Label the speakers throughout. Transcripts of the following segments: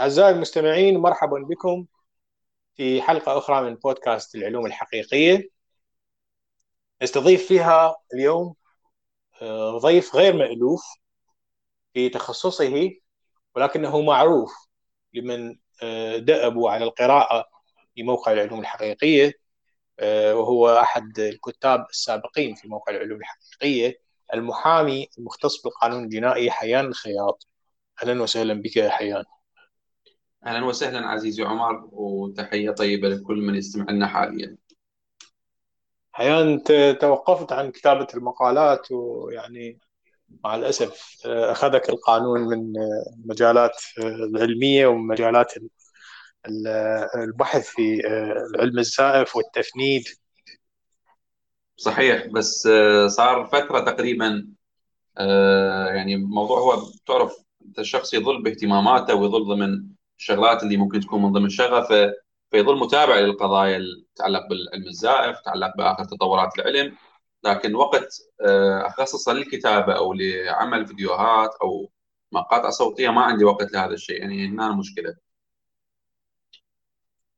Speaker 1: أعزائي المستمعين مرحبا بكم في حلقة أخرى من بودكاست العلوم الحقيقية. نستضيف فيها اليوم آه، ضيف غير مألوف في تخصصه ولكنه معروف لمن آه، دأبوا على القراءة في موقع العلوم الحقيقية آه، وهو أحد الكتاب السابقين في موقع العلوم الحقيقية المحامي المختص بالقانون الجنائي حيان الخياط. أهلا وسهلا بك يا حيان.
Speaker 2: أهلا وسهلا عزيزي عمر وتحية طيبة لكل من يستمع لنا حاليا.
Speaker 1: حيان أنت توقفت عن كتابة المقالات ويعني مع الأسف آه، أخذك القانون من المجالات آه، آه، العلمية ومجالات البحث في العلم الزائف والتفنيد.
Speaker 2: صحيح بس صار فترة تقريبا يعني الموضوع هو تعرف الشخص يظل باهتماماته ويظل ضمن الشغلات اللي ممكن تكون من ضمن شغفه فيظل متابع للقضايا اللي تتعلق بالعلم الزائف تتعلق بآخر تطورات العلم. لكن وقت آه، أخصصه للكتابة أو لعمل فيديوهات أو مقاطع صوتية ما عندي وقت لهذا الشيء. يعني هنا المشكلة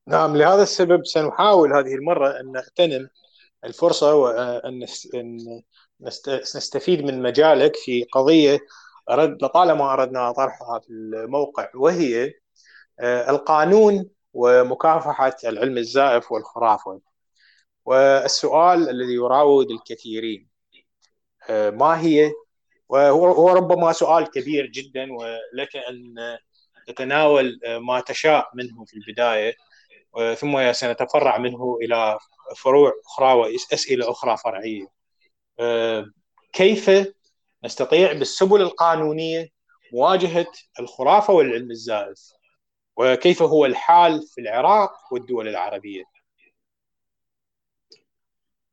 Speaker 1: نعم لهذا السبب سنحاول هذه المرة أن نغتنم. الفرصة وان نستفيد من مجالك في قضية أرد لطالما اردنا طرحها في الموقع وهي آه، القانون ومكافحة العلم الزائف والخرافة. والسؤال الذي يراود الكثيرين آه، ما هي؟ وهو ربما سؤال كبير جدا ولك أن تتناول آه، ما تشاء منه في البداية ثم سنتفرع منه إلى فروع أخرى وأسئلة أخرى فرعية. كيف نستطيع بالسبل القانونية مواجهة الخرافة والعلم الزائف؟ وكيف هو الحال في العراق والدول العربية؟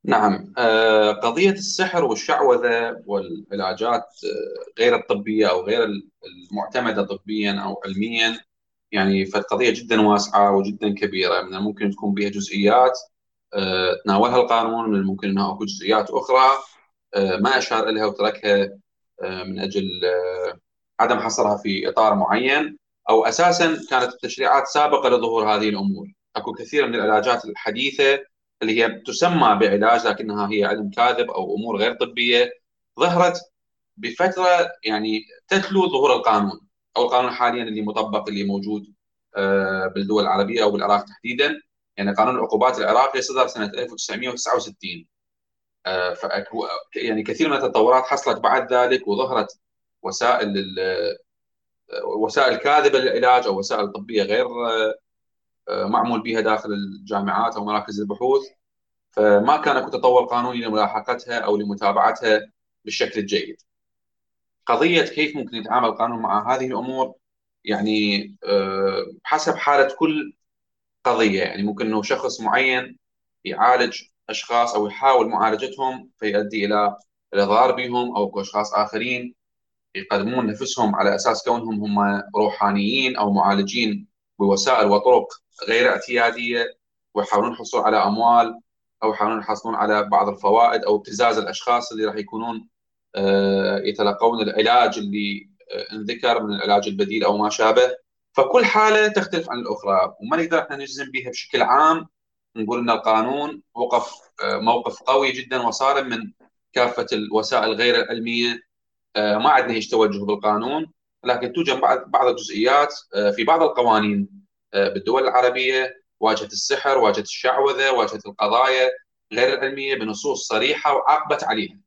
Speaker 2: نعم. آه، قضية السحر والشعوذة والعلاجات آه، غير الطبية أو غير المعتمدة طبيا أو علميا يعني فقضية جدا واسعة وجدا كبيرة. من الممكن تكون بها جزئيات آه، تناولها القانون من الممكن أنها أكو جزئيات أخرى ما أشار إليها وتركها من أجل عدم حصرها في إطار معين. أو أساسا كانت التشريعات سابقة لظهور هذه الأمور. أكو كثير من العلاجات الحديثة اللي هي تسمى بعلاج لكنها هي علم كاذب أو أمور غير طبية ظهرت بفترة يعني تتلو ظهور القانون أو القانون حاليا اللي مطبق اللي موجود آه، بالدول العربية أو بالعراق تحديدا. يعني قانون العقوبات العراقي صدر سنة 1969 آه، فاكو يعني كثير من التطورات حصلت بعد ذلك وظهرت وسائل وسائل كاذبة للعلاج أو وسائل طبية غير آه، معمول بها داخل الجامعات أو مراكز البحوث. فما كان أكو تطور قانوني لملاحقتها أو لمتابعتها بالشكل الجيد. قضية كيف ممكن يتعامل القانون مع هذه الأمور يعني آه، حسب حالة كل قضية. يعني ممكن إنه شخص معين يعالج أشخاص أو يحاول معالجتهم فيؤدي إلى الاضرار بهم أو أشخاص آخرين. يقدمون نفسهم على أساس كونهم هم روحانيين أو معالجين بوسائل وطرق غير اعتيادية ويحاولون الحصول على أموال أو يحاولون يحصلون على بعض الفوائد أو ابتزاز الأشخاص اللي راح يكونون آه، يتلقون العلاج اللي آه، انذكر من العلاج البديل أو ما شابه. فكل حالة تختلف عن الأخرى وما نقدر إحنا نجزم بها بشكل عام. نقول إن القانون وقف آه، موقف قوي جدا وصارم من كافة الوسائل غير العلمية. ما عندنا هيك توجه بالقانون لكن توجد بعض بعض الجزئيات آه، في بعض القوانين آه، بالدول العربية واجهت السحر واجهت الشعوذة واجهت القضايا غير العلمية بنصوص صريحة وعاقبت عليها.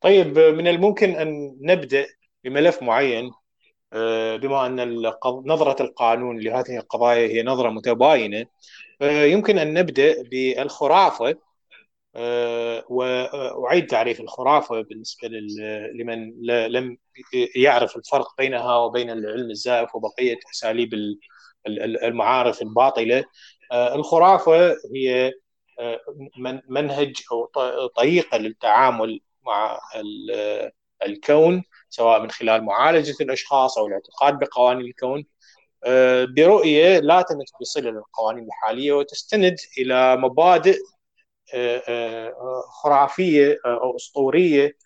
Speaker 1: طيب من الممكن أن نبدأ بملف معين بما أن نظرة القانون لهذه القضايا هي نظرة متباينة يمكن أن نبدأ بالخرافة. آه، واعيد تعريف الخرافة بالنسبة لمن لم يعرف الفرق بينها وبين العلم الزائف وبقية أساليب المعارف الباطلة. آه، الخرافة هي آه، منهج أو طريقة للتعامل مع الكون سواء من خلال معالجة الأشخاص أو الاعتقاد بقوانين الكون. برؤية لا تمت بصلة للقوانين الحالية وتستند إلى مبادئ خرافية أو أسطورية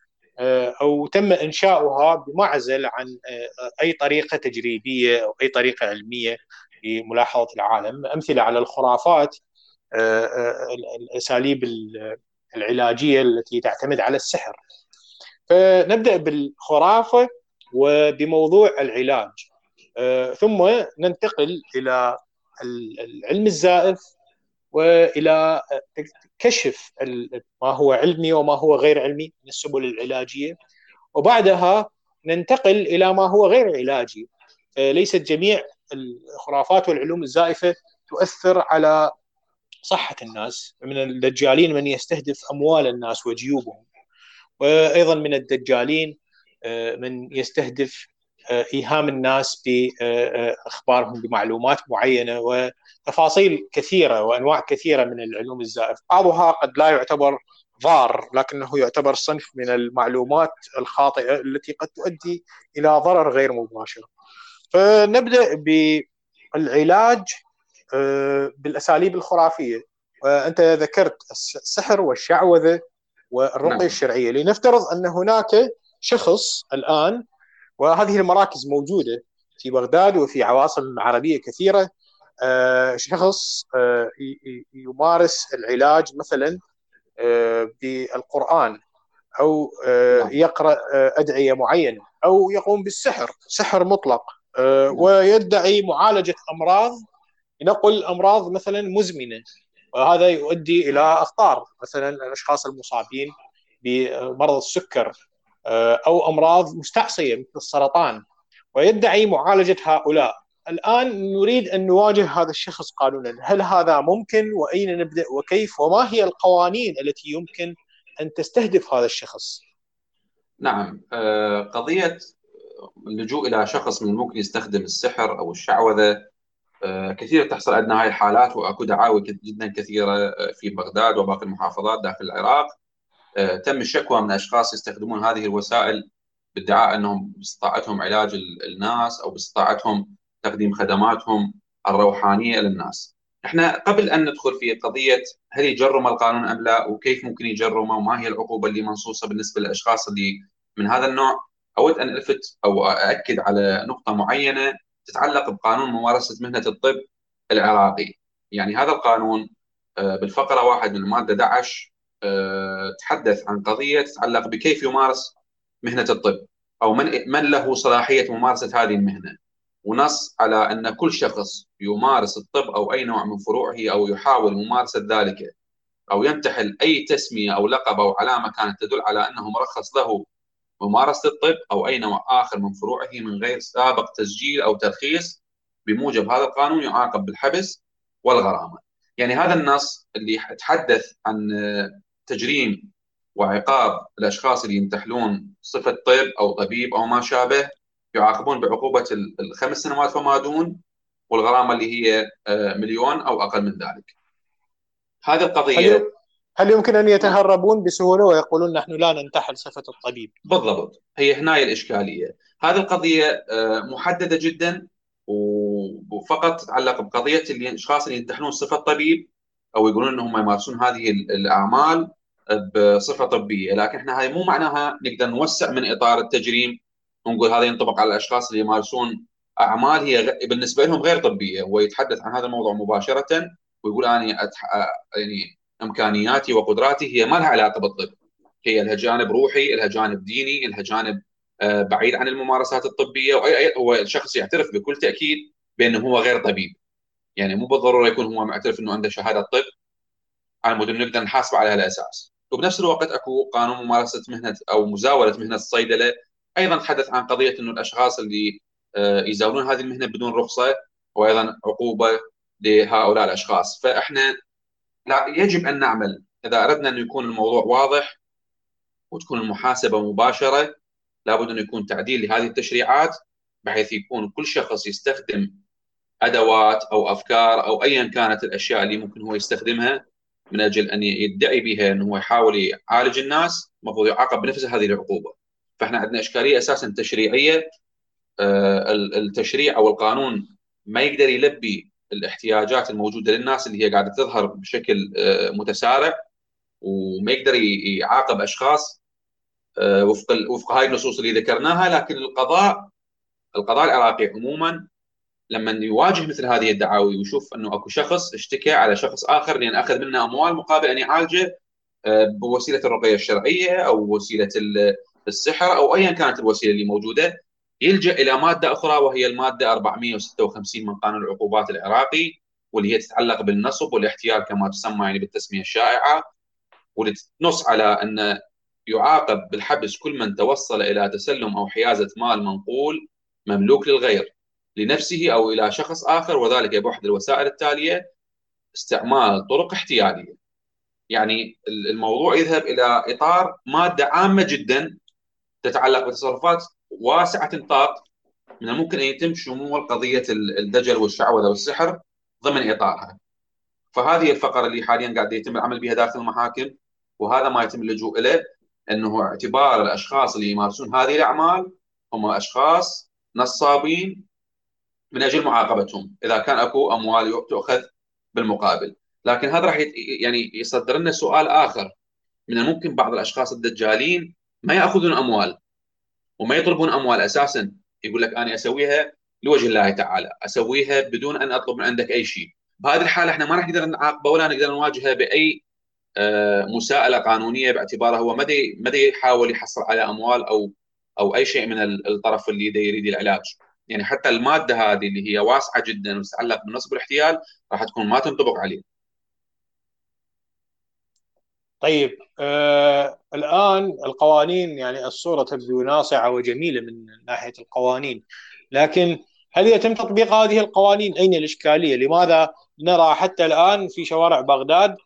Speaker 1: أو تم إنشاؤها بمعزل عن أي طريقة تجريبية أو أي طريقة علمية لملاحظة العالم، أمثلة على الخرافات الأساليب العلاجية التي تعتمد على السحر. فنبدأ بالخرافة وبموضوع العلاج ثم ننتقل إلى العلم الزائف وإلى كشف ما هو علمي وما هو غير علمي من السبل العلاجية. وبعدها ننتقل إلى ما هو غير علاجي. ليست جميع الخرافات والعلوم الزائفة تؤثر على صحة الناس. من الدجالين من يستهدف أموال الناس وجيوبهم. وأيضا من الدجالين من يستهدف إيهام الناس باخبارهم بمعلومات معينة وتفاصيل كثيرة وأنواع كثيرة من العلوم الزائفه، بعضها قد لا يعتبر ضار لكنه يعتبر صنف من المعلومات الخاطئة التي قد تؤدي إلى ضرر غير مباشر. فنبدأ بالعلاج بالأساليب الخرافية وأنت ذكرت السحر والشعوذة والرقيه نعم. الشرعية لنفترض أن هناك شخص الآن وهذه المراكز موجودة في بغداد وفي عواصم عربية كثيرة. آه، شخص آه، يمارس العلاج مثلا آه، بالقرآن أو نعم. يقرأ أدعية معينة أو يقوم بالسحر سحر مطلق. نعم. ويدعي معالجة أمراض. لنقل أمراض مثلا مزمنة. وهذا يؤدي إلى أخطار مثلا الأشخاص المصابين بمرض السكر. أو أمراض مستعصية مثل السرطان ويدعي معالجة هؤلاء. الآن نريد أن نواجه هذا الشخص قانونا. هل هذا ممكن؟ وأين نبدأ؟ وكيف؟ وما هي القوانين التي يمكن أن تستهدف هذا الشخص؟
Speaker 2: نعم. آه، قضية اللجوء إلى شخص من الممكن يستخدم السحر أو الشعوذة آه، كثير تحصل عندنا هاي الحالات واكو دعاوي جدا كثيرة في بغداد وباقي المحافظات داخل العراق. آه، تم الشكوى من أشخاص يستخدمون هذه الوسائل بادعاء أنهم باستطاعتهم علاج الناس أو باستطاعتهم تقديم خدماتهم الروحانية للناس. إحنا قبل أن ندخل في قضية هل يجرم القانون أم لا وكيف ممكن يجرمه وما هي العقوبة اللي منصوصة بالنسبة للأشخاص اللي من هذا النوع أود أن ألفت أو أأكد على نقطة معينة تتعلق بقانون ممارسة مهنة الطب العراقي. يعني هذا القانون آه، بالفقرة واحد من المادة 11 آه، تحدث عن قضية تتعلق بكيف يمارس مهنة الطب أو من من له صلاحية ممارسة هذه المهنة ونص على أن كل شخص يمارس الطب أو أي نوع من فروعه أو يحاول ممارسة ذلك أو ينتحل أي تسمية أو لقب أو علامة كانت تدل على أنه مرخص له ممارسة الطب أو أي نوع آخر من فروعه من غير سابق تسجيل أو ترخيص بموجب هذا القانون يعاقب بالحبس والغرامة. يعني هذا النص اللي يتحدث عن تجريم وعقاب الأشخاص اللي ينتحلون صفة طب أو طبيب أو ما شابه يعاقبون بعقوبة الخمس سنوات فما دون والغرامة اللي هي آه، مليون أو أقل من ذلك. هذه القضية
Speaker 1: هل, يمكن أن يتهربون بسهولة ويقولون نحن لا ننتحل صفة الطبيب؟
Speaker 2: بالضبط هي هنا الإشكالية. هذه القضية آه، محددة جدا وفقط تتعلق بقضية الأشخاص اللي ينتحلون صفة طبيب أو يقولون إنهم يمارسون هذه الأعمال بصفة طبية، لكن إحنا هاي مو معناها نقدر نوسع من إطار التجريم ونقول هذا ينطبق على الأشخاص اللي يمارسون أعمال هي بالنسبة لهم غير طبية، هو يتحدث عن هذا الموضوع مباشرة ويقول أنا أتح... يعني إمكانياتي وقدراتي هي ما لها علاقة بالطب. هي لها جانب روحي، لها جانب ديني، لها جانب آه، بعيد عن الممارسات الطبية واي هو الشخص يعترف بكل تأكيد بأنه هو غير طبيب. يعني مو بالضرورة يكون هو معترف إنه عنده شهادة طب. على مود نقدر نحاسبه على هالأساس. وبنفس الوقت أكو قانون ممارسة مهنة أو مزاولة مهنة الصيدلة. أيضا تحدث عن قضية إنه الأشخاص اللي آه، يزاولون هذه المهنة بدون رخصة وأيضا عقوبة لهؤلاء الأشخاص. فإحنا لا يجب أن نعمل. إذا أردنا أن يكون الموضوع واضح وتكون المحاسبة مباشرة لابد أن يكون تعديل لهذه التشريعات بحيث يكون كل شخص يستخدم أدوات أو أفكار أو ايا كانت الأشياء اللي ممكن هو يستخدمها من أجل أن يدعي بها إنه هو يحاول يعالج الناس المفروض يعاقب بنفس هذه العقوبة. فإحنا عندنا إشكالية أساسا تشريعية آه، التشريع أو القانون ما يقدر يلبي الاحتياجات الموجودة للناس اللي هي قاعدة تظهر بشكل آه، متسارع وما يقدر يعاقب أشخاص وفق وفق هاي النصوص اللي ذكرناها لكن القضاء القضاء العراقي عموما لما يواجه مثل هذه الدعاوي ويشوف إنه أكو شخص اشتكى على شخص آخر لأن أخذ منه أموال مقابل أن يعالجه بوسيلة الرقية الشرعية أو وسيلة السحر أو ايا كانت الوسيلة اللي موجودة يلجأ إلى مادة أخرى وهي المادة 456 من قانون العقوبات العراقي واللي هي تتعلق بالنصب والاحتيال كما تسمى يعني بالتسمية الشائعة واللي تنص على أن يعاقب بالحبس كل من توصل إلى تسلم أو حيازة مال منقول مملوك للغير. لنفسه أو إلى شخص آخر وذلك باحد الوسائل التالية استعمال طرق احتيالية. يعني الموضوع يذهب إلى إطار مادة عامة جدا تتعلق بتصرفات واسعة النطاق من الممكن أن يتم شمول قضية الدجل والشعوذة والسحر ضمن إطارها. فهذه الفقرة اللي حاليا قاعد يتم العمل بها داخل المحاكم وهذا ما يتم اللجوء إليه إنه اعتبار الأشخاص اللي يمارسون هذه الأعمال هم أشخاص نصابين من أجل معاقبتهم. إذا كان أكو أموال تؤخذ بالمقابل. لكن هذا راح يعني يصدر لنا سؤال آخر. من الممكن بعض الأشخاص الدجالين ما يأخذون أموال وما يطلبون أموال أساسا. يقول لك أنا أسويها لوجه الله تعالى. أسويها بدون أن أطلب من عندك أي شيء. بهذه الحالة إحنا ما راح نقدر نعاقبه ولا نقدر نواجهه بأي آه، مساءلة قانونية باعتباره هو ما ما يحاول يحصل على أموال أو أو أي شيء من الطرف اللي يريد العلاج. يعني حتى المادة هذه اللي هي واسعة جدا وتتعلق بالنصب والاحتيال راح تكون ما تنطبق عليه.
Speaker 1: طيب آه الآن القوانين يعني الصورة تبدو ناصعة وجميلة من ناحية القوانين لكن هل يتم تطبيق هذه القوانين؟ أين الإشكالية؟ لماذا نرى حتى الآن في شوارع بغداد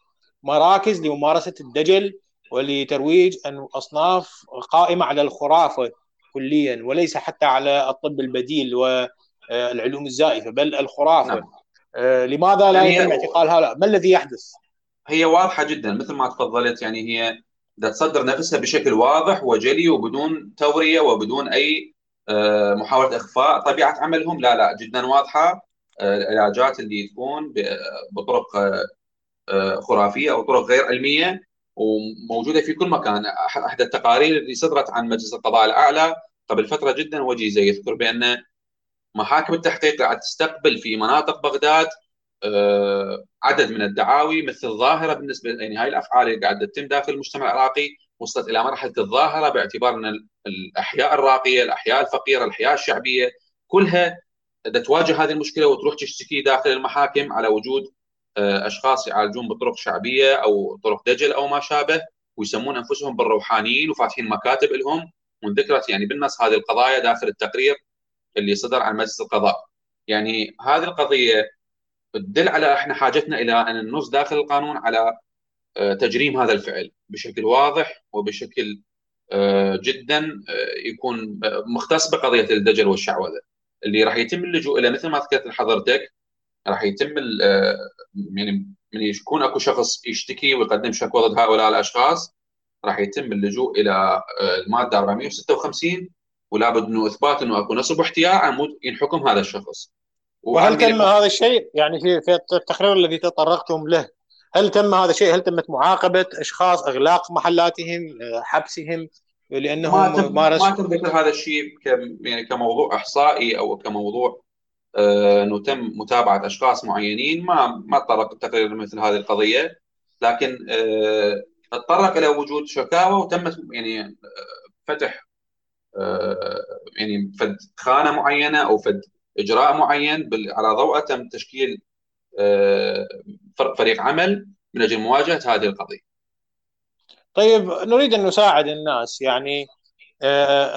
Speaker 1: مراكز لممارسة الدجل ولترويج اصناف قائمة على الخرافة كليا وليس حتى على الطب البديل والعلوم الزائفة بل الخرافة نعم. آه، لماذا لا يعني يتم اعتقال هؤلاء؟ ما الذي يحدث؟
Speaker 2: هي واضحة جدا مثل ما تفضلت يعني هي تصدر نفسها بشكل واضح وجلي وبدون تورية وبدون أي آه، محاولة إخفاء طبيعة عملهم لا لا جدا واضحة آه، العلاجات اللي تكون بطرق خرافية أو طرق غير علمية وموجودة في كل مكان. احد التقارير اللي صدرت عن مجلس القضاء الأعلى قبل فترة جدا وجيزه يذكر بأن محاكم التحقيق قاعد تستقبل في مناطق بغداد آه، عدد من الدعاوي مثل ظاهره بالنسبة يعني هاي الأفعال اللي قاعدة تتم داخل المجتمع العراقي وصلت إلى مرحلة الظاهرة باعتبار أن الأحياء الراقية، الأحياء الفقيرة، الأحياء الشعبية كلها تواجه هذه المشكلة وتروح تشتكي داخل المحاكم على وجود أشخاص يعالجون بطرق شعبية أو طرق دجل أو ما شابه ويسمون أنفسهم بالروحانيين وفاتحين مكاتب لهم وذكرت يعني بالنص هذه القضايا داخل التقرير اللي صدر عن مجلس القضاء. يعني هذه القضية تدل على إحنا حاجتنا إلى أن ننص داخل القانون على آه، تجريم هذا الفعل بشكل واضح وبشكل آه، جدا يكون مختص بقضية الدجل والشعوذة اللي راح يتم اللجوء إلى مثل ما ذكرت لحضرتك راح يتم آه، يعني من يكون أكو شخص يشتكي ويقدم شكوى ضد هؤلاء الأشخاص راح يتم اللجوء إلى آه، المادة 456 ولا بد إنه إثبات إنه أكو نصب واحتيال عمود ينحكم هذا الشخص.
Speaker 1: وهل تم هذا الشيء؟ يعني في في التقرير الذي تطرقتم له هل تم هذا الشيء؟ هل تمت معاقبة أشخاص أغلاق محلاتهم آه، حبسهم؟ لأنهم
Speaker 2: ما تم مارس ما تم ذكر هذا الشيء يعني كموضوع إحصائي أو كموضوع آه، انه تم متابعة أشخاص معينين ما ما تطرق التقرير مثل هذه القضية لكن آه، تطرق إلى وجود شكاوى وتم يعني آه، فتح يعني فد خانة معينة أو فد إجراء معين على ضوءه تم تشكيل فريق عمل من أجل مواجهة هذه القضية.
Speaker 1: طيب نريد أن نساعد الناس يعني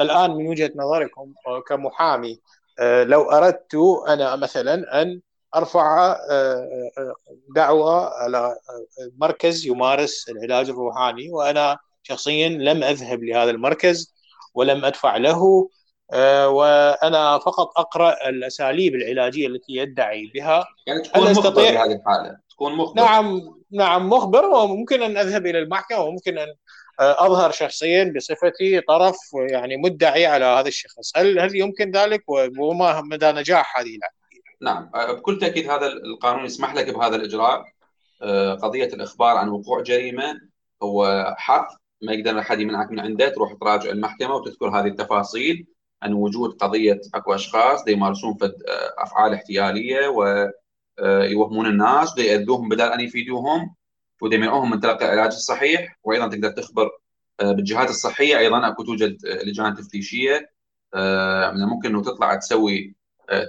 Speaker 1: الآن من وجهة نظركم كمحامي لو أردت أنا مثلا أن أرفع آه، آه، دعوة على مركز يمارس العلاج الروحاني وأنا شخصيا لم أذهب لهذا المركز ولم أدفع له وأنا فقط أقرأ الأساليب العلاجية التي يدعي بها.
Speaker 2: يعني تكون مخبر في هذه الحالة. تكون مخبر.
Speaker 1: نعم نعم مخبر وممكن أن أذهب إلى المحكمة وممكن أن أظهر شخصيا بصفتي طرف يعني مدعي على هذا الشخص. هل هل يمكن ذلك؟ وما مدى نجاح هذه العملية
Speaker 2: نعم. بكل تأكيد هذا القانون يسمح لك بهذا الإجراء. آه، قضية الإخبار عن وقوع جريمة هو حق. ما يقدر أحد يمنعك من عنده. تروح تراجع المحكمة وتذكر هذه التفاصيل عن وجود قضية أكو أشخاص. يمارسون أفعال احتيالية ويوهمون الناس. ياذوهم بدل أن يفيدوهم. ويمنعوهم من تلقي العلاج الصحيح وأيضا تقدر تخبر بالجهات الصحية. أيضا أكو توجد لجان تفتيشية من الممكن إنه تطلع تسوي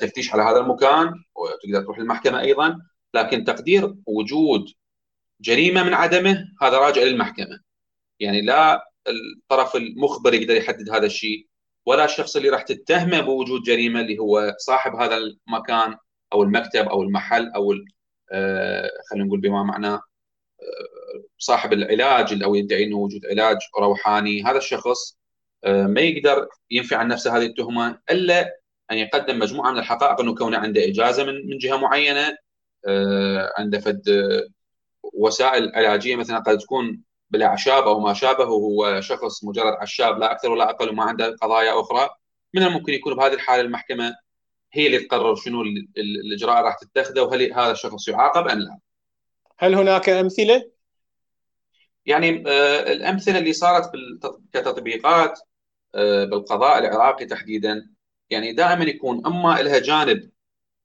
Speaker 2: تفتيش على هذا المكان وتقدر تروح للمحكمة أيضا. لكن تقدير وجود جريمة من عدمه هذا راجع للمحكمة. يعني لا الطرف المخبر يقدر يحدد هذا الشيء ولا الشخص اللي راح تتهمه بوجود جريمة اللي هو صاحب هذا المكان أو المكتب أو المحل أو آه خلينا نقول بما معناه آه صاحب العلاج أو يدعي إنه وجود علاج روحاني هذا الشخص آه ما يقدر ينفي عن نفسه هذه التهمة إلا أن يقدم مجموعة من الحقائق إنه كونه عنده إجازة من من جهة معينة آه، عنده فد وسائل علاجية مثلا قد تكون بالاعشاب أو ما شابه وهو شخص مجرد عشاب لا أكثر ولا أقل وما عنده قضايا أخرى من الممكن يكون بهذه الحالة المحكمة هي اللي تقرر شنو الإجراء راح تتخذه وهل هذا الشخص يعاقب أم لا.
Speaker 1: هل هناك أمثلة؟
Speaker 2: يعني آه، الأمثلة اللي صارت كتطبيقات آه، بالقضاء العراقي تحديدا يعني دائما يكون أما لها جانب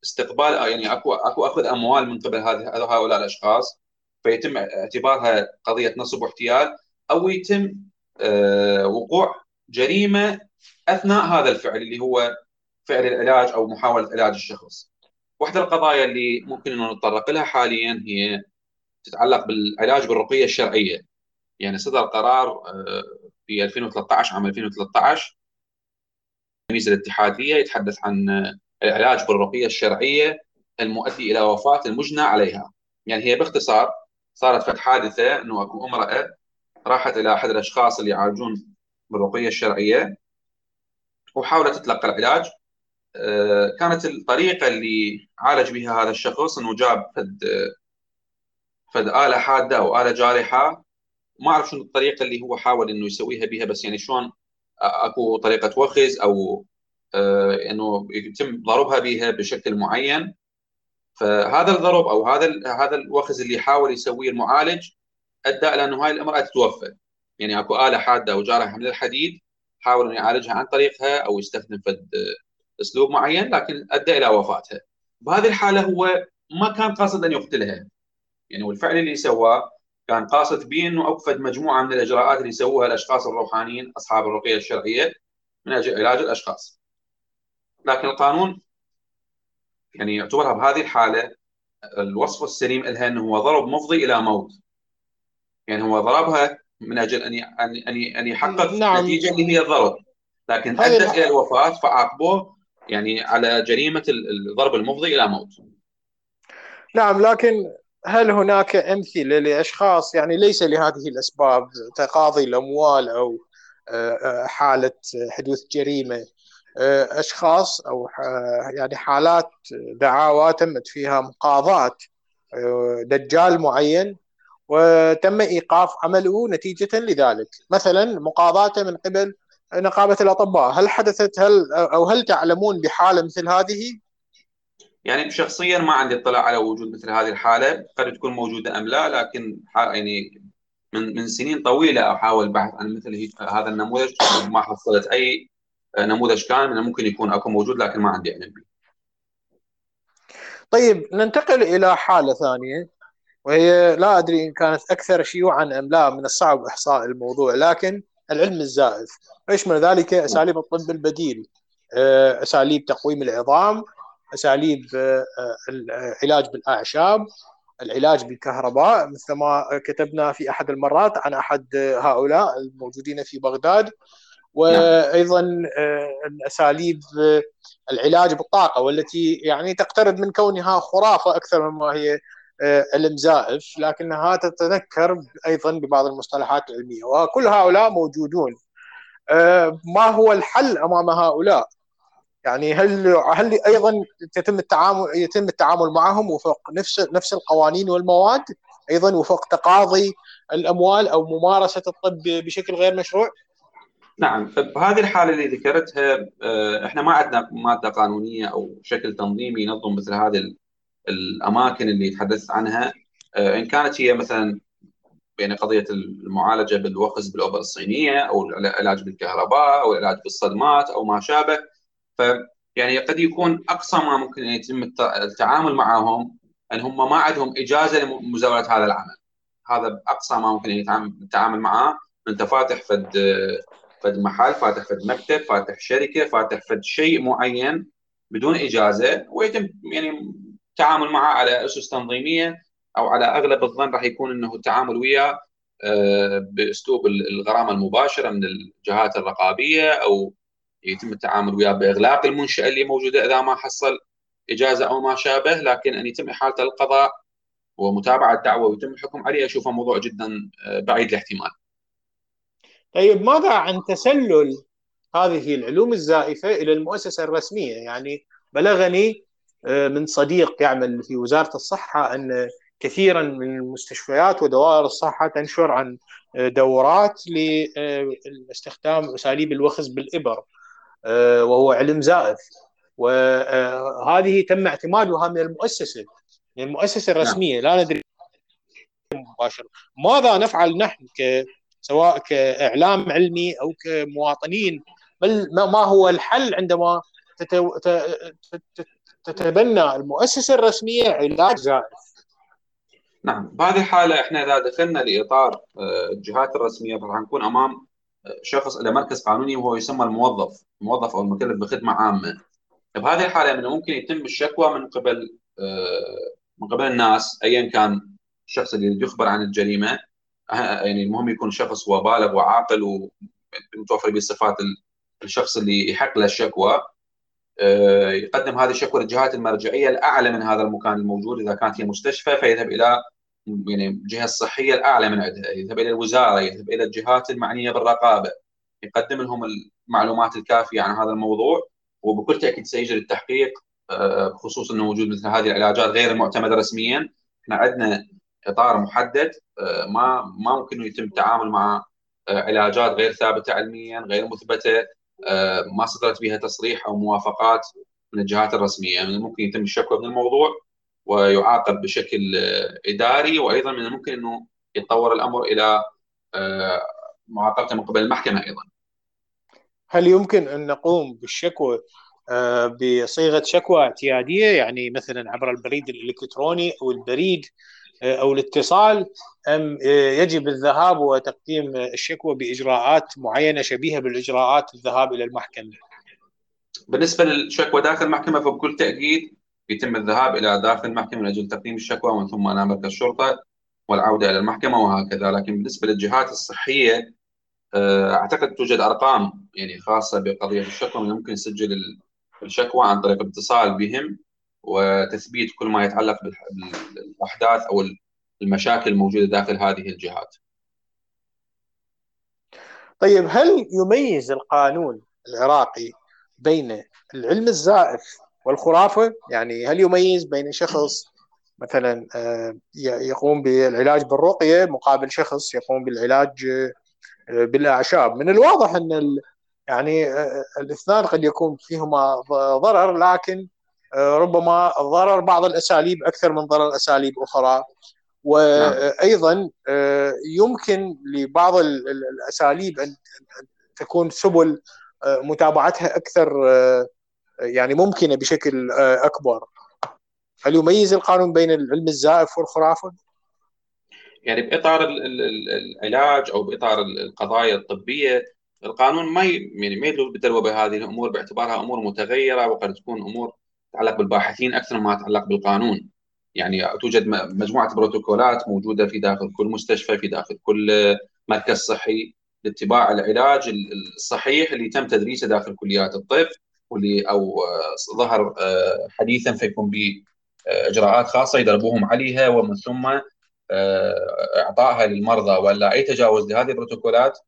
Speaker 2: استقبال يعني أكو أكو أخذ أموال من قبل هؤلاء الأشخاص فيتم اعتبارها قضية نصب واحتيال أو يتم آه، وقوع جريمة أثناء هذا الفعل اللي هو فعل العلاج أو محاولة علاج الشخص. واحدى القضايا اللي ممكن انه نتطرق لها حاليا هي تتعلق بالعلاج بالرقية الشرعية. يعني صدر قرار آه، في 2013 عام 2013 الميزه الاتحادية يتحدث عن العلاج بالرقية الشرعية المؤدي إلى وفاة المجنى عليها. يعني هي باختصار صارت فت حادثة إنه أكو امرأة راحت إلى أحد الأشخاص اللي يعالجون بالرقية الشرعية وحاولت تتلقى العلاج آه، كانت الطريقة اللي عالج بها هذا الشخص إنه جاب فد فد اله حادة أو آلة جارحة ما أعرف شنو الطريقة اللي هو حاول إنه يسويها بها بس يعني شلون أكو طريقة وخز أو آه، إنه يتم ضربها بها بشكل معين. فهذا الضرب أو هذا هذا الوخز اللي يحاول يسويه المعالج أدى إلى إنه هاي المراه تتوفى يعني أكو آلة حادة أو جارحة من الحديد حاول إنه يعالجها عن طريقها أو يستخدم فد أسلوب معين لكن أدى إلى وفاتها. بهذه الحالة هو ما كان قاصد أن يقتلها. يعني والفعل اللي سواه كان قاصد به إنه اوقفت مجموعة من الإجراءات اللي يسووها الأشخاص الروحانيين أصحاب الرقية الشرعية من أجل علاج الأشخاص. لكن القانون يعني يعتبرها بهذه الحالة الوصف السليم لها إنه هو ضرب مفضي إلى موت. يعني هو ضربها من أجل أن أن أن يحقق نعم. نتيجة اللي هي الضرب لكن أدت إلى الوفاة فعاقبوه يعني على جريمة الضرب المفضي إلى موت.
Speaker 1: نعم لكن هل هناك أمثلة لأشخاص يعني ليس لهذه الأسباب تقاضي الأموال أو آه، آه، حالة حدوث جريمة آه، أشخاص أو يعني حالات دعاوى تمت فيها مقاضاة دجال معين وتم إيقاف عمله نتيجة لذلك. مثلا مقاضاته من قبل نقابة الأطباء هل حدثت هل أو هل تعلمون بحالة مثل هذه؟
Speaker 2: يعني شخصيا ما عندي اطلاع على وجود مثل هذه الحالة قد تكون موجودة أم لا لكن يعني من من سنين طويلة أحاول البحث عن مثل هذا النموذج ما حصلت أي نموذج كان من الممكن يكون أكو موجود لكن ما عندي علم به.
Speaker 1: طيب ننتقل إلى حالة ثانية وهي لا أدري إن كانت أكثر شيوعا أم لا من الصعب إحصاء الموضوع لكن العلم الزائف ويشمل ذلك أساليب الطب البديل آه، أساليب تقويم العظام أساليب آه، العلاج بالأعشاب العلاج بالكهرباء مثل ما كتبنا في أحد المرات عن أحد هؤلاء الموجودين في بغداد. وأيضا آه، الأساليب آه، العلاج بالطاقة والتي يعني تقترب من كونها خرافة أكثر مما هي علم زائف لكنها تتذكر أيضا ببعض المصطلحات العلمية وكل هؤلاء موجودون. ما هو الحل أمام هؤلاء؟ يعني هل هل أيضا يتم التعامل يتم التعامل معهم وفق نفس نفس القوانين والمواد أيضا وفق تقاضي الأموال أو ممارسة الطب بشكل غير مشروع؟
Speaker 2: نعم فبهذه الحالة اللي ذكرتها آه، إحنا ما عندنا مادة قانونية أو شكل تنظيمي ينظم مثل هذه الأماكن اللي تحدثت عنها آه، إن كانت هي مثلا بين قضية المعالجة بالوخز بالاوبر الصينية أو العلاج بالكهرباء أو العلاج بالصدمات أو ما شابه ف يعني قد يكون أقصى ما ممكن ان يتم التعامل معهم إن هم ما عندهم إجازة لمزاولة هذا العمل. هذا أقصى ما ممكن التعامل معاه أنت فاتح فد فد محل فاتح فد مكتب فاتح شركة فاتح فد شيء معين بدون إجازة ويتم يعني التعامل معه على أسس تنظيمية أو على أغلب الظن راح يكون إنه التعامل وياه آه، بأسلوب الغرامة المباشرة من الجهات الرقابية أو يتم التعامل وياه بإغلاق المنشأة اللي موجودة إذا ما حصل إجازة أو ما شابه لكن أن يتم احالته للقضاء ومتابعة الدعوة ويتم الحكم عليه أشوفه موضوع جدا آه، بعيد الاحتمال.
Speaker 1: طيب ماذا عن تسلل هذه العلوم الزائفة إلى المؤسسة الرسمية؟ يعني بلغني آه، من صديق يعمل في وزارة الصحة أن كثيرا من المستشفيات ودوائر الصحة تنشر عن آه، دورات لاستخدام أساليب الوخز بالإبر وهو علم زائف. وهذه تم اعتمادها من المؤسسة من المؤسسة الرسمية. لا ندري. مباشر ماذا نفعل نحن ك سواء كإعلام علمي أو كمواطنين؟ بل ما هو الحل عندما تتبنى المؤسسة الرسمية علاج زائف؟
Speaker 2: نعم. بهذه الحالة إحنا إذا دخلنا لإطار آه، الجهات الرسمية فراح نكون أمام آه، شخص له مركز قانوني وهو يسمى الموظف الموظف أو المكلف بخدمة عامة. بهذه الحالة من ممكن يتم الشكوى من قبل آه، من قبل الناس ايا كان الشخص اللي يخبر عن الجريمة يعني المهم يكون شخص هو بالغ وعاقل ومتوفر به صفات الشخص اللي يحق له الشكوى. آه، يقدم هذه الشكوى للجهات المرجعية الأعلى من هذا المكان الموجود. إذا كانت هي مستشفى فيذهب إلى يعني الجهة الصحية الأعلى من عندها يذهب إلى الوزارة يذهب إلى الجهات المعنية بالرقابة يقدم لهم المعلومات الكافية عن هذا الموضوع وبكل تأكيد سيجري التحقيق آه، بخصوص إنه وجود مثل هذه العلاجات غير المعتمدة رسميا. إحنا عندنا إطار محدد آه، ما ما ممكن يتم التعامل مع آه، علاجات غير ثابتة علميا غير مثبتة ما صدرت بها تصريح أو موافقات من الجهات الرسمية. يعني ممكن يتم الشكوى من الموضوع. ويعاقب بشكل إداري وأيضا من الممكن إنه يتطور الأمر إلى معاقبته من قبل المحكمة أيضا.
Speaker 1: هل يمكن أن نقوم بالشكوى آه، بصيغة شكوى اعتيادية يعني مثلا عبر البريد الإلكتروني أو البريد آه، أو الاتصال أم آه، يجب الذهاب وتقديم الشكوى بإجراءات معينة شبيهة بالإجراءات الذهاب إلى المحكمة.
Speaker 2: بالنسبة للشكوى داخل المحكمة فبكل تأكيد يتم الذهاب إلى داخل المحكمة من أجل تقديم الشكوى ومن ثم إلى مركز الشرطة والعودة إلى المحكمة وهكذا، لكن بالنسبة للجهات الصحية أعتقد توجد أرقام يعني خاصة بقضية الشكوى من الممكن يسجل الشكوى عن طريق الاتصال بهم وتثبيت كل ما يتعلق بالأحداث أو المشاكل الموجودة داخل هذه الجهات.
Speaker 1: طيب هل يميز القانون العراقي بين العلم الزائف والخرافة؟ يعني هل يميز بين شخص مثلا آه، يقوم بالعلاج بالرقية مقابل شخص يقوم بالعلاج آه، بالأعشاب؟ من الواضح إن يعني آه، الاثنان قد يكون فيهما ضرر لكن ربما ضرر بعض الأساليب أكثر من ضرر أساليب أخرى وأيضا آه، يمكن لبعض الأساليب أن تكون سبل متابعتها أكثر يعني ممكنة بشكل أكبر هل يميز القانون بين العلم الزائف والخرافة؟
Speaker 2: يعني بإطار العلاج أو بإطار القضايا الطبية القانون ما يعني ما يدلو بالدلوه بهذه الأمور باعتبارها أمور متغيرة وقد تكون أمور تتعلق بالباحثين أكثر ما تتعلق بالقانون. يعني توجد مجموعة بروتوكولات موجودة في داخل كل مستشفى في داخل كل مركز صحي لاتباع العلاج الصحيح اللي تم تدريسه داخل كليات الطب أو ظهر آه، حديثا فيكون به اجراءات خاصة يدربوهم عليها ومن ثم آه، إعطائها للمرضى. ولا أي تجاوز لهذه البروتوكولات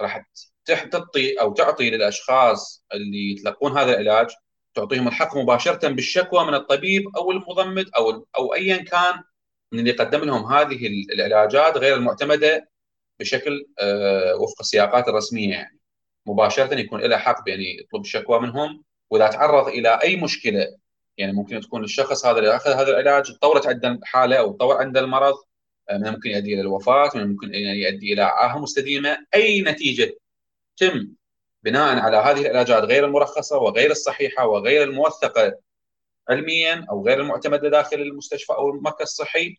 Speaker 2: راح تعطي أو تعطي للأشخاص اللي يتلقون هذا العلاج تعطيهم الحق مباشرة بالشكوى من الطبيب أو المضمد أو أو ايا كان من اللي يقدم لهم هذه العلاجات غير المعتمدة بشكل آه، وفق السياقات الرسمية يعني. مباشرة يكون له حق بان يطلب الشكوى منهم وإذا تعرض إلى أي مشكلة يعني ممكن تكون الشخص هذا اللي أخذ هذا العلاج تطورت عنده الحاله أو تطور عنده المرض من الممكن يؤدي إلى الوفاة من الممكن ان يؤدي إلى عاهة مستديمة. أي نتيجة تم بناء على هذه العلاجات غير المرخصة وغير الصحيحة وغير الموثقة علميا أو غير المعتمدة داخل المستشفى أو المركز الصحي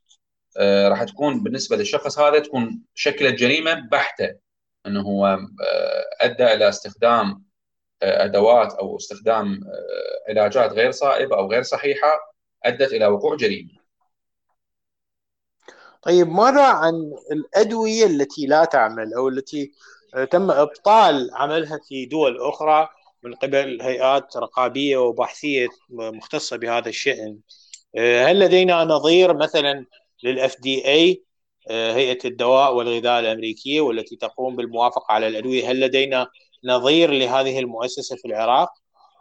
Speaker 2: آه، راح تكون بالنسبة للشخص هذا تكون شكلت جريمه بحتة. إنه هو آه، أدى إلى استخدام آه، أدوات أو استخدام علاجات غير صائبة أو غير صحيحة أدت إلى وقوع جريمة.
Speaker 1: طيب ماذا عن الأدوية التي لا تعمل أو التي تم إبطال عملها في دول أخرى من قبل هيئات رقابية وبحثيه مختصة بهذا الشأن هل لدينا نظير مثلا للأف دي إي هيئة الدواء والغذاء الأمريكية والتي تقوم بالموافقة على الأدوية هل لدينا نظير لهذه المؤسسة في العراق؟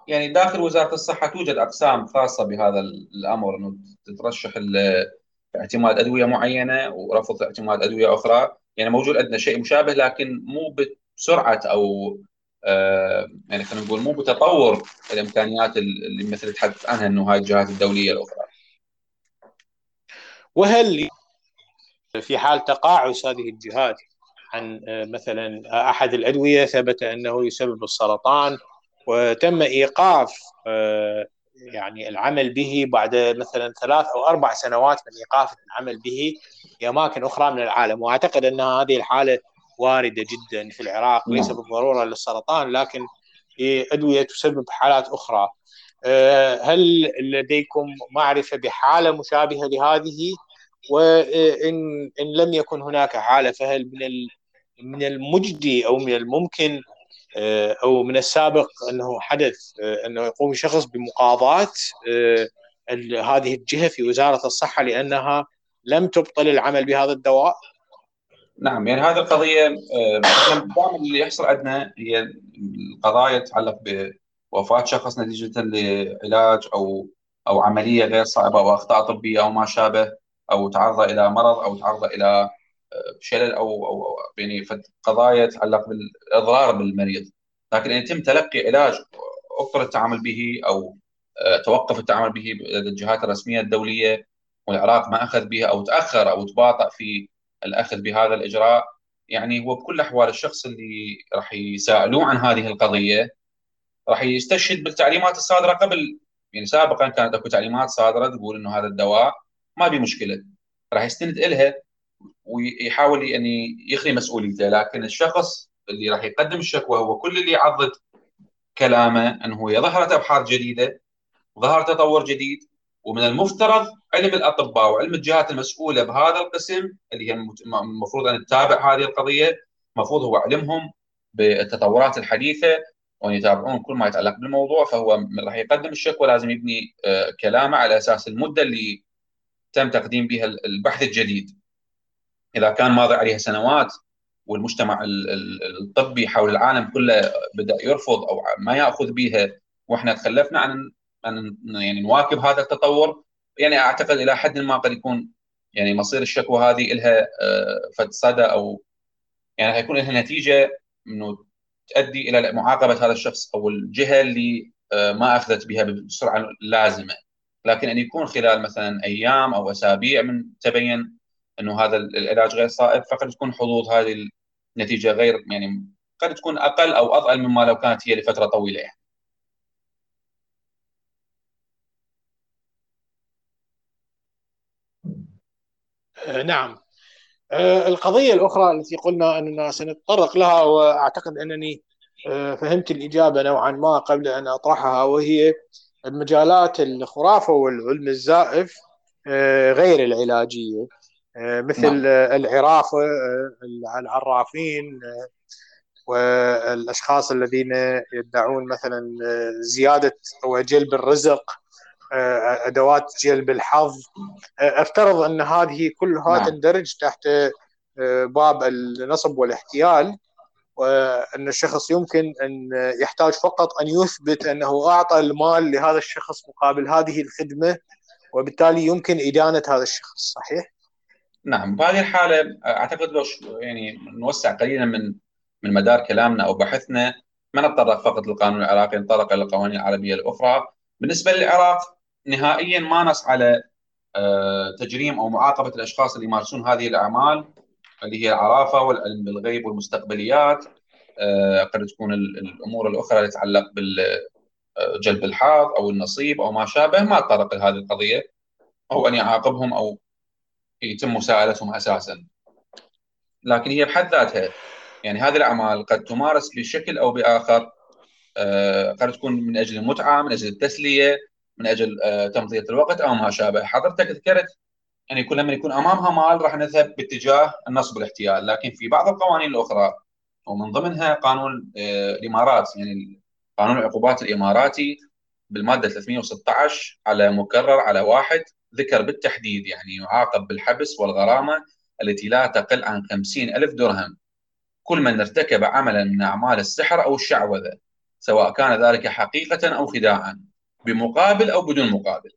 Speaker 2: يعني داخل وزارة الصحة توجد أقسام خاصة بهذا الأمر إنه تترشح اعتماد أدوية معينة ورفض اعتماد أدوية أخرى يعني موجود عندنا شيء مشابه لكن مو بسرعة أو آه يعني خلينا نقول مو بتطور الإمكانيات اللي مثل تحدث عنها إنه هاي الجهات الدولية الأخرى.
Speaker 1: وهل في حال تقاعس هذه الجهات عن آه، مثلا أحد الأدوية ثبت أنه يسبب السرطان وتم إيقاف آه، يعني العمل به بعد مثلا ثلاث أو أربع سنوات من إيقاف العمل به في أماكن أخرى من العالم. وأعتقد أن هذه الحالة واردة جدا في العراق ليس نعم. بالضرورة للسرطان لكن أدوية تسبب حالات أخرى. آه، هل لديكم معرفة بحالة مشابهة لهذه؟ وان إن لم يكن هناك حالة فهل من من المجدي أو من الممكن آه، أو من السابق أنه حدث آه، أنه يقوم شخص بمقاضاة آه، هذه الجهة في وزارة الصحة لأنها لم تبطل العمل بهذا الدواء؟
Speaker 2: نعم يعني هذه القضية دائما اللي يحصل عندنا هي القضايا تتعلق بوفاة شخص نتيجة لعلاج أو أو عملية غير صعبة أو اخطاء طبية أو ما شابه أو تعرض إلى مرض أو تعرض إلى شلل أو أو يعني قضايا تتعلق بالإضرار بالمريض. لكن إن يتم تلقي علاج ابطل التعامل به أو آه، توقف التعامل به لدى الجهات الرسمية الدولية والعراق ما أخذ بها أو تأخر أو تباطأ في الأخذ بهذا الإجراء يعني هو بكل الاحوال الشخص اللي راح يسألوه عن هذه القضية راح يستشهد بالتعليمات الصادرة قبل يعني سابقا كانت أكو تعليمات صادرة تقول إنه هذا الدواء ما في مشكلة. راح يستند إلها ويحاول يعني يخلي مسؤوليته لكن الشخص اللي راح يقدم الشكوى هو كل اللي يعضد كلامه انه هي ظهرت أبحاث جديدة ظهر تطور جديد ومن المفترض علم الأطباء وعلم الجهات المسؤولة بهذا القسم اللي هي المفروض أن تتابع هذه القضية المفروض هو علمهم بالتطورات الحديثة وأن يتابعون كل ما يتعلق بالموضوع فهو راح يقدم الشكوى لازم يبني آه، كلامه على أساس المدة اللي تم تقديم بها البحث الجديد. إذا كان ماضي عليها سنوات والمجتمع الطبي حول العالم كله بدأ يرفض أو ما يأخذ بها وإحنا تخلفنا عن ان يعني نواكب هذا التطور يعني أعتقد إلى حد ما قد يكون يعني مصير الشكوى هذه لها آه، فد صدى أو يعني حيكون لها نتيجة إنه تؤدي إلى معاقبة هذا الشخص أو الجهة اللي آه، ما أخذت بها بالسرعه اللازمه لكن أن يكون خلال مثلا أيام أو أسابيع من تبين أنه هذا العلاج غير صائب فقد تكون حظوظ هذه النتيجة غير يعني قد تكون أقل أو اضئل مما لو كانت هي لفترة طويلة يعني.
Speaker 1: آه، نعم آه، القضية الأخرى التي قلنا أننا سنتطرق لها وأعتقد أنني آه، فهمت الإجابة نوعا ما قبل أن أطرحها وهي المجالات الخرافة والعلم الزائف غير العلاجية آه، مثل نعم. العرافه آه، العرافين آه، والأشخاص الذين يدعون مثلا زيادة أو جلب الرزق أدوات جلب الحظ أفترض أن هذه كلها نعم. تندرج تحت باب النصب والاحتيال وان الشخص يمكن أن يحتاج فقط أن يثبت أنه أعطى المال لهذا الشخص مقابل هذه الخدمة وبالتالي يمكن إدانة هذا الشخص صحيح؟
Speaker 2: نعم بهذه الحالة أعتقد لو يعني نوسع قليلا من من مدار كلامنا أو بحثنا ما نتطرق فقط للقانون العراقي نتطرق إلى القوانين العربية الأخرى بالنسبة للعراق نهائيا ما نص على تجريم أو معاقبة الأشخاص اللي يمارسون هذه الأعمال اللي هي العرافة والعلم بالغيب والمستقبليات قد تكون الأمور الأخرى اللي تتعلق بالجلب الحظ أو النصيب أو ما شابه ما تطرق لهذه القضية. أو أن يعاقبهم أو يتم مساءلتهم أساسا. لكن هي بحد ذاتها يعني هذه الأعمال قد تمارس بشكل أو بآخر آه، قد تكون من أجل المتعة من أجل التسلية من أجل آه، تمضية الوقت أو ما شابه. حضرتك ذكرت يعني كل من يكون أمامها مال راح نذهب باتجاه النصب والاحتيال لكن في بعض القوانين الأخرى ومن ضمنها قانون آه، الإمارات. يعني قانون العقوبات الإماراتي بالمادة 316 على مكرر على واحد ذكر بالتحديد يعني يعاقب بالحبس والغرامة التي لا تقل عن 50 ألف درهم. كل من ارتكب عملا من أعمال السحر أو الشعوذة سواء كان ذلك حقيقة أو خداعا بمقابل أو بدون مقابل.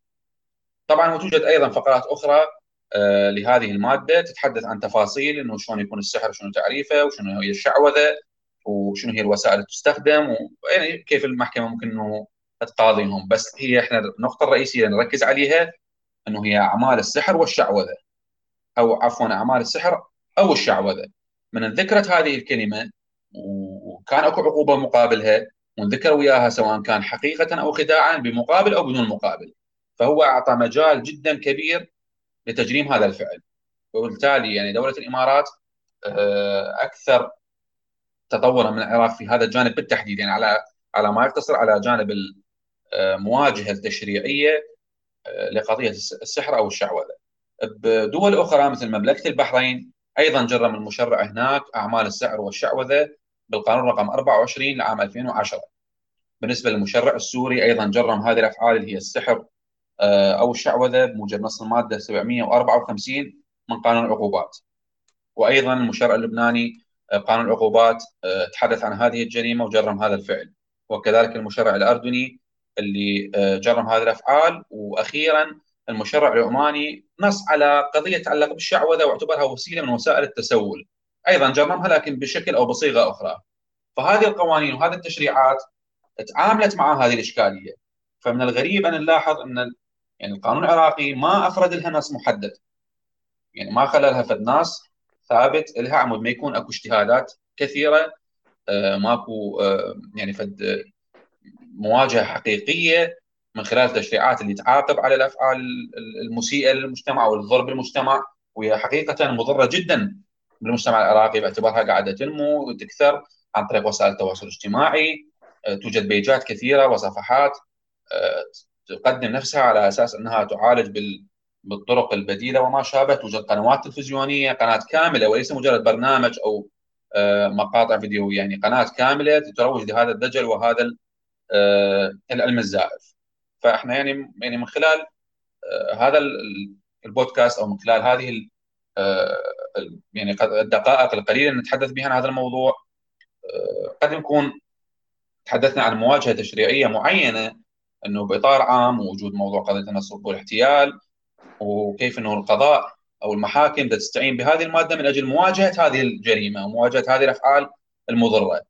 Speaker 2: طبعا وتوجد أيضا فقرات أخرى لهذه المادة تتحدث عن تفاصيل أنه شلون يكون السحر شنو تعريفه وشنو هي الشعوذة وشنو هي الوسائل اللي تستخدم ويعني كيف المحكمة ممكن أنه تقاضيهم. بس هي إحنا النقطة الرئيسية اللي نركز عليها أنه هي أعمال السحر والشعوذة. أو عفوا أعمال السحر أو الشعوذة. من ذكرت هذه الكلمة وكان أكو عقوبة مقابلها وانذكر وياها سواء كان حقيقة أو خداعا بمقابل أو بدون مقابل. فهو أعطى مجال جدا كبير لتجريم هذا الفعل وبالتالي يعني دولة الإمارات آه، أكثر تطورا من العراق في هذا الجانب بالتحديد يعني على على ما يقتصر على جانب المواجهه التشريعية آه، لقضية السحر أو الشعوذة. بدول أخرى مثل مملكة البحرين أيضا جرم المشرع هناك أعمال السحر والشعوذة بالقانون رقم 24 لعام 2010 بالنسبة للمشرع السوري أيضا جرم هذه الأفعال اللي هي السحر آه، أو الشعوذه بموجب نص المادة 754 من قانون العقوبات. وأيضا المشرع اللبناني آه، قانون العقوبات آه، تحدث عن هذه الجريمة وجرم هذا الفعل. وكذلك المشرع الأردني اللي جرم هذه الأفعال. وأخيرا المشرع العماني نص على قضية تتعلق بالشعوذه واعتبرها وسيلة من وسائل التسول. أيضا جرمها لكن بشكل أو بصيغة أخرى. فهذه القوانين وهذه التشريعات تعاملت مع هذه الإشكالية. فمن الغريب أن نلاحظ أن يعني القانون العراقي ما أفرد لها نص محدد. يعني ما خلى لها فد نص ثابت لها عمود. ما يكون أكو اجتهادات كثيرة آه، ماكو آه، يعني فد مواجهة حقيقية من خلال التشريعات اللي تعاقب على الأفعال المسيئة للمجتمع أو الضرب بالمجتمع وهي حقيقة مضرة جدا بالمجتمع العراقي باعتبارها قاعدة تنمو وتكثر عن طريق وسائل التواصل الاجتماعي. آه، توجد بيجات كثيرة وصفحات آه، تقدم نفسها على أساس أنها تعالج بالطرق البديلة وما شابه توجد قنوات تلفزيونية قناة كاملة وليس مجرد برنامج أو آه، مقاطع فيديو يعني قناة كاملة تروج لهذا الدجل وهذا العلم الزائف. فإحنا يعني يعني من خلال آه، هذا البودكاست أو من خلال هذه آه، يعني الدقائق القليلة نتحدث بها عن هذا الموضوع آه، قد نكون تحدثنا عن مواجهة تشريعية معينة إنه بإطار عام ووجود موضوع قضية النصب والاحتيال وكيف إنه القضاء أو المحاكم تستعين بهذه المادة من أجل مواجهة هذه الجريمة ومواجهه هذه الأفعال المضرة.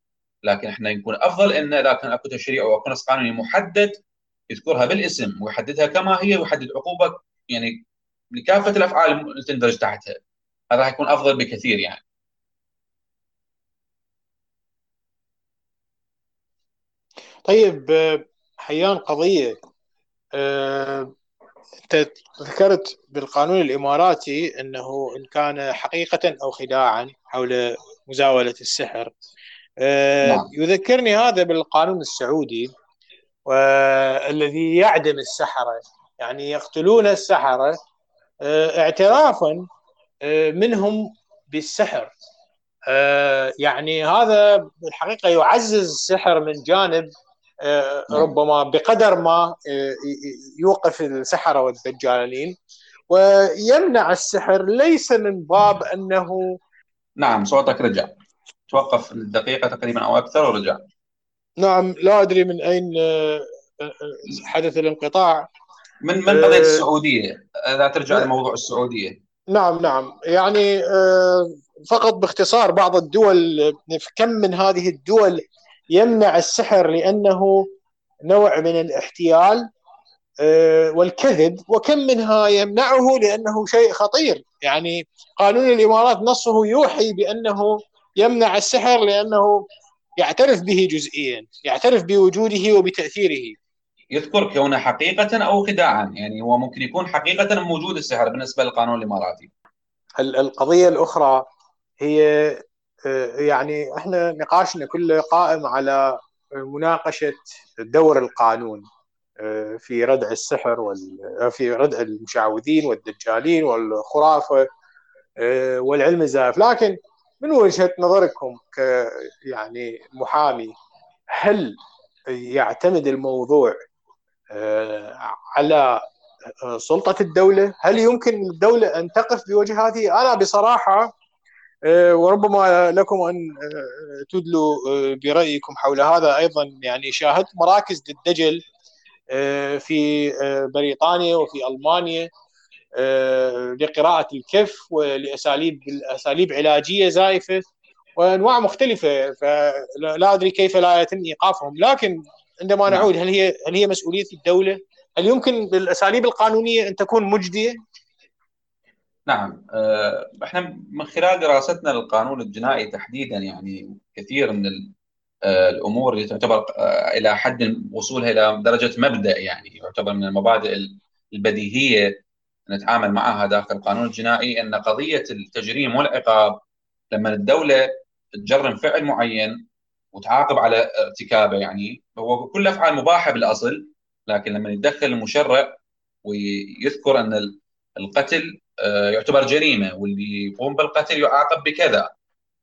Speaker 2: لكن إحنا يكون أفضل إن إذا كان أكو تشريع أو أكو نص قانوني محدد يذكرها بالاسم ويحددها كما هي ويحدد عقوبه يعني لكافه الأفعال اللي تندرج تحتها. هذا راح يكون أفضل بكثير يعني.
Speaker 1: طيب حيان قضية آه، انت ذكرت بالقانون الإماراتي إنه إن كان حقيقة أو خداعا حول مزاولة السحر آه، نعم. يذكرني هذا بالقانون السعودي والذي يعدم السحرة يعني يقتلون السحرة آه، اعترافا آه، منهم بالسحر آه، يعني هذا الحقيقة يعزز السحر من جانب. ربما بقدر ما يوقف السحرة والدجالين. ويمنع السحر ليس من باب أنه
Speaker 2: نعم صوتك رجع. توقف دقيقة تقريبا أو أكثر ورجع.
Speaker 1: نعم لا أدري من أين آه، آه، حدث الانقطاع.
Speaker 2: من من قضية آه، السعودية؟ إذا ترجع نعم. لموضوع السعودية.
Speaker 1: نعم نعم. يعني فقط باختصار بعض الدول كم من هذه الدول يمنع السحر لأنه نوع من الاحتيال والكذب. وكم منها يمنعه لأنه شيء خطير. يعني قانون الإمارات نصه يوحي بأنه يمنع السحر لأنه يعترف به جزئيا يعترف بوجوده وبتأثيره.
Speaker 2: يذكر كونه حقيقة أو خداعا. يعني هو ممكن يكون حقيقة موجود السحر بالنسبة للقانون الإماراتي.
Speaker 1: القضية الأخرى هي آه، يعني إحنا نقاشنا كله قائم على مناقشة دور القانون آه، في ردع السحر وال... آه، في ردع المشعوذين والدجالين والخرافة والعلم الزائف لكن من وجهة نظركم ك يعني محامي هل يعتمد الموضوع على سلطة الدولة؟ هل يمكن الدولة أن تقف بوجه هذه؟ أنا بصراحة آه، وربما لكم أن آه، تدلوا آه، برأيكم حول هذا أيضا يعني شاهدت مراكز للدجل في بريطانيا وفي ألمانيا لقراءة الكف ولأساليب أساليب علاجية زائفة وأنواع مختلفة فلا أدري كيف لا يتم إيقافهم لكن عندما نعم. نعود هل هي هل هي مسؤولية الدولة؟ هل يمكن بالأساليب القانونية أن تكون مجدية؟
Speaker 2: نعم آه، إحنا من خلال دراستنا للقانون الجنائي تحديدا يعني كثير من آه، الأمور اللي تعتبر آه، إلى حد وصولها إلى درجة مبدأ يعني يعتبر من المبادئ البديهية نتعامل معها داخل القانون الجنائي أن قضية التجريم والعقاب لما الدولة تجرم فعل معين وتعاقب على ارتكابه يعني هو كل أفعال مباحة بالأصل لكن لما يتدخل المشرع ويذكر أن القتل يعتبر جريمة واللي يقوم بالقتل يعاقب بكذا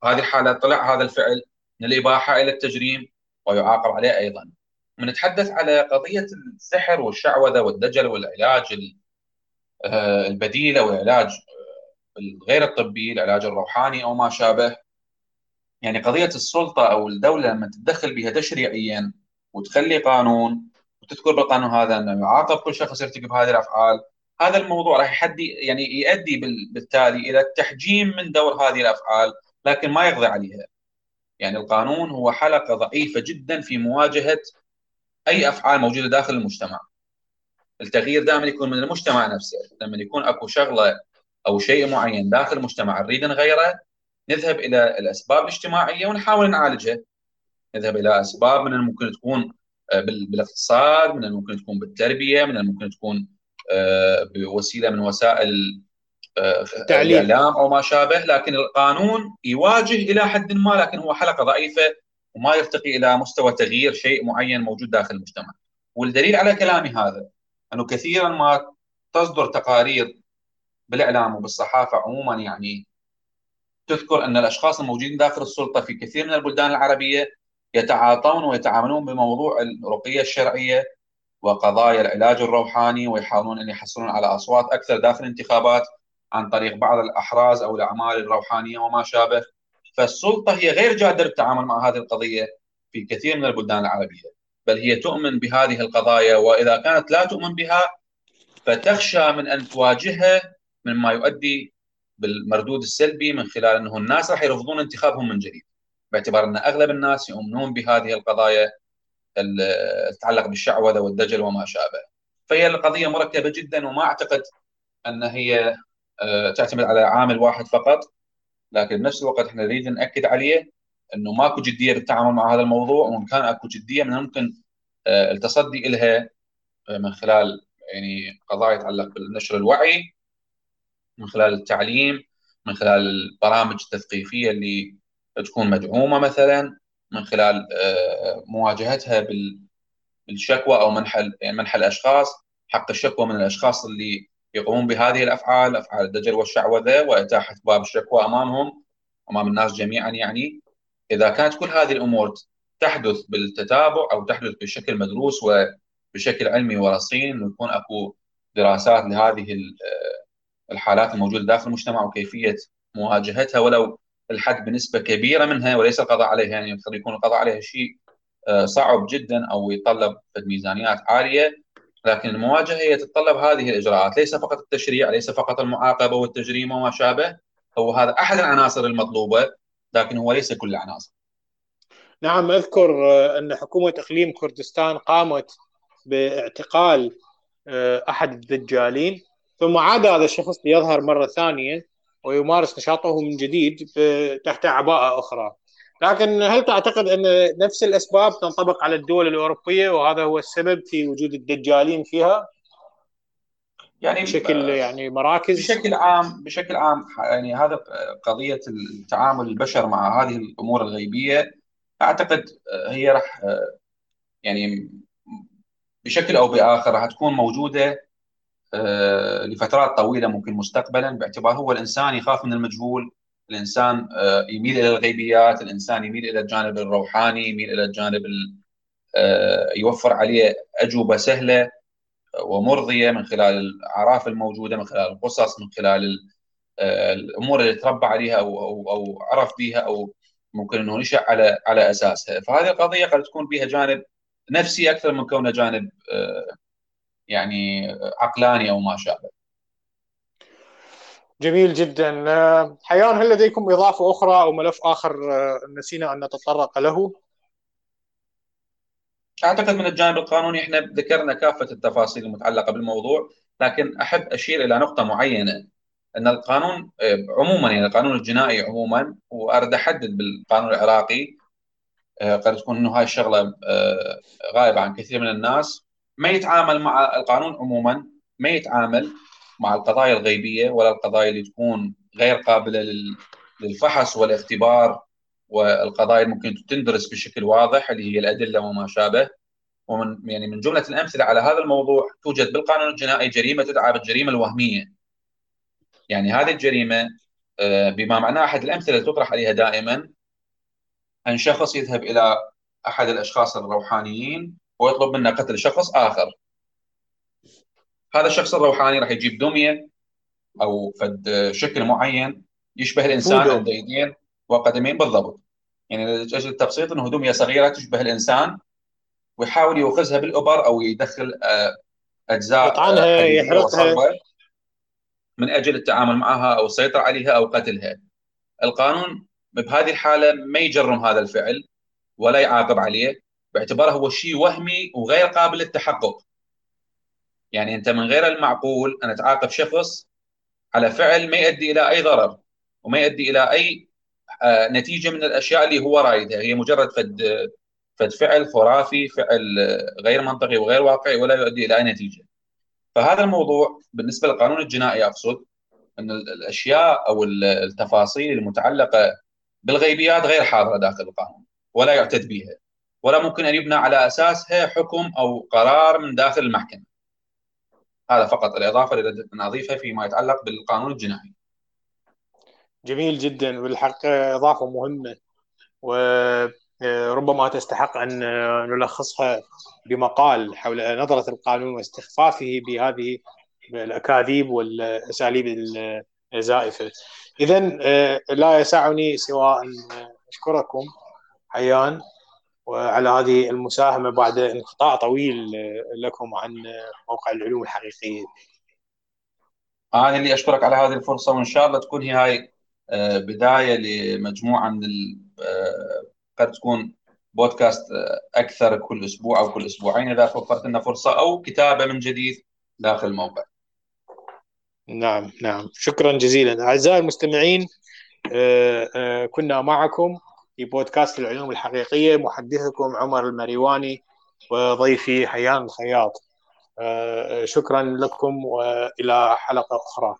Speaker 2: هذه الحالة طلع هذا الفعل من الإباحة إلى التجريم ويعاقب عليه أيضا. ونتحدث على قضية السحر والشعوذة والدجل والعلاج آه، البديل أو العلاج آه، الغير الطبي العلاج الروحاني أو ما شابه يعني قضية السلطة أو الدولة لما تتدخل بها تشريعيا وتخلي قانون وتذكر بالقانون هذا إنه يعاقب كل شخص يرتكب هذه الأفعال هذا الموضوع راح يحدي يعني يؤدي بالتالي إلى التحجيم من دور هذه الأفعال لكن ما يقضي عليها. يعني القانون هو حلقة ضعيفة جدا في مواجهة أي أفعال موجودة داخل المجتمع. التغيير دائما يكون من المجتمع نفسه، لما يكون أكو شغلة أو شيء معين داخل المجتمع نريد نغيره نذهب إلى الأسباب الاجتماعية ونحاول نعالجها. نذهب إلى أسباب من الممكن تكون آه، بالإقتصاد، من الممكن تكون بالتربية، من الممكن تكون بوسيلة من وسائل آه، الإعلام أو ما شابه لكن القانون يواجه إلى حد ما لكن هو حلقة ضعيفة وما يرتقي إلى مستوى تغيير شيء معين موجود داخل المجتمع. والدليل على كلامي هذا أنه كثيرا ما تصدر تقارير بالإعلام وبالصحافة عموما يعني تذكر أن الأشخاص الموجودين داخل السلطة في كثير من البلدان العربية يتعاطون ويتعاملون بموضوع الرقية الشرعية وقضايا العلاج الروحاني ويحاولون أن يحصلون على أصوات أكثر داخل الانتخابات عن طريق بعض الأحراز أو الأعمال الروحانية وما شابه. فالسلطة هي غير جادة بالتعامل مع هذه القضية في كثير من البلدان العربية بل هي تؤمن بهذه القضايا وإذا كانت لا تؤمن بها فتخشى من أن تواجهها مما يؤدي بالمردود السلبي من خلال أنه الناس راح يرفضون انتخابهم من جديد باعتبار أن أغلب الناس يؤمنون بهذه القضايا تتعلق بالشعوذة والدجل وما شابه. فهي القضية مركبه جدا وما أعتقد أن هي آه، تعتمد على عامل واحد فقط. لكن بنفس الوقت إحنا نريد نأكد عليه إنه ماكو جدية بالتعامل مع هذا الموضوع وإن كان أكو جدية من الممكن آه، التصدي لها آه، من خلال يعني قضايا تتعلق بالنشر الوعي من خلال التعليم من خلال البرامج التثقيفية اللي تكون مدعومة مثلا. من خلال آه، مواجهتها بالشكوى أو منح يعني منح الاشخاص حق الشكوى من الأشخاص اللي يقومون بهذه الأفعال أفعال الدجل والشعوذة وإتاحة باب الشكوى أمامهم أمام الناس جميعا يعني. إذا كانت كل هذه الأمور تحدث بالتتابع أو تحدث بشكل مدروس وبشكل علمي ورصين إنه يكون أكو دراسات لهذه آه، الحالات الموجودة داخل المجتمع وكيفية مواجهتها ولو الحد بنسبة كبيرة منها وليس القضاء عليها يعني قد يكون القضاء عليها شيء آه، صعب جدا أو يتطلب ميزانيات عالية. لكن المواجهة هي تتطلب هذه الإجراءات ليس فقط التشريع ليس فقط المعاقبة والتجريم وما شابه. هو هذا أحد العناصر المطلوبة لكن هو ليس كل العناصر.
Speaker 1: نعم أذكر آه، أن حكومة إقليم كردستان قامت باعتقال أحد الدجالين ثم عاد هذا الشخص ليظهر مرة ثانية. ويمارس نشاطه من جديد تحت عباءة أخرى. لكن هل تعتقد أن نفس الأسباب تنطبق على الدول الأوروبية وهذا هو السبب في وجود الدجالين فيها؟ يعني بشكل يعني مراكز
Speaker 2: بشكل عام بشكل عام يعني هذا قضية التعامل البشر مع هذه الأمور الغيبية أعتقد هي راح يعني بشكل أو بآخر راح تكون موجودة آه، لفترات طويلة ممكن مستقبلا. باعتبار هو الإنسان يخاف من المجهول الإنسان آه، يميل إلى الغيبيات الإنسان يميل إلى الجانب الروحاني يميل إلى الجانب آه، يوفر عليه أجوبة سهلة ومرضية من خلال الأعراف الموجودة من خلال القصص من خلال الأمور اللي تربى عليها أو أو عرف بها أو ممكن إنه نشأ على على اساسها فهذه القضية قد تكون بها جانب نفسي أكثر من كونه جانب يعني عقلاني أو ما شابه.
Speaker 1: جميل جدا حيان هل لديكم إضافة أخرى أو ملف آخر نسينا أن نتطرق له؟
Speaker 2: أعتقد من الجانب القانوني إحنا ذكرنا كافة التفاصيل المتعلقة بالموضوع لكن أحب أشير إلى نقطة معينة أن القانون عموما يعني القانون الجنائي عموما وأريد أحدد بالقانون العراقي قد تكون إنه هاي الشغلة غايبة عن كثير من الناس ما يتعامل مع القانون عموما ما يتعامل مع القضايا الغيبية ولا القضايا اللي تكون غير قابلة للفحص والاختبار والقضايا اللي ممكن تندرس بشكل واضح اللي هي الأدلة وما شابه ومن يعني من جملة الأمثلة على هذا الموضوع توجد بالقانون الجنائي جريمة تدعى بالجريمة الوهمية. يعني هذه الجريمة آه، بما معناه أحد الأمثلة اللي تطرح عليها دائما أن شخص يذهب إلى أحد الأشخاص الروحانيين ويطلب منه قتل شخص آخر. هذا الشخص الروحاني راح يجيب دمية أو فد شكل معين يشبه الإنسان عنده يدين وقدمين بالضبط. يعني لاجل التبسيط إنه دمية صغيرة تشبه الإنسان ويحاول يوخزها بالأبر أو يدخل آه، أجزاء
Speaker 1: يطعنها آه، يحرقها.
Speaker 2: من أجل التعامل معها أو السيطرة عليها أو قتلها. القانون بهذه الحالة ما يجرم هذا الفعل ولا يعاقب عليه. باعتباره هو شيء وهمي وغير قابل للتحقق. يعني أنت من غير المعقول أن تعاقب شخص على فعل ما يؤدي إلى أي ضرر وما يؤدي إلى أي آه، نتيجة من الأشياء اللي هو رايدها هي مجرد فد فد فعل خرافي فعل غير منطقي وغير واقعي ولا يؤدي إلى أي نتيجة. فهذا الموضوع بالنسبة للقانون الجنائي أقصد أن الأشياء أو التفاصيل المتعلقة بالغيبيات غير حاضرة داخل القانون ولا يعتد بها. ولا ممكن أن يبنى على اساسها حكم أو قرار من داخل المحكمة. هذا فقط الإضافة اللي أن اضيفها فيما يتعلق بالقانون الجنائي.
Speaker 1: جميل جدا بالحق إضافة مهمة وربما تستحق أن نلخصها بمقال حول نظرة القانون واستخفافه بهذه الأكاذيب والأساليب الزائفة. اذا لا يسعني سوى أن أشكركم حيان وعلى هذه المساهمة بعد انقطاع طويل لكم عن موقع العلوم الحقيقية.
Speaker 2: أنا اللي أشكرك على هذه الفرصة وإن شاء الله تكون هي هاي آه، بداية لمجموعة من آه، قد تكون بودكاست آه، أكثر كل أسبوع أو كل أسبوعين. إذا وفرت لنا فرصة أو كتابة من جديد داخل الموقع.
Speaker 1: نعم نعم. شكرا جزيلا. أعزائي المستمعين كنا معكم في بودكاست العلوم الحقيقية محدثكم عمر المريواني وضيفي حيان الخياط. آه، شكرا لكم وإلى حلقة أخرى.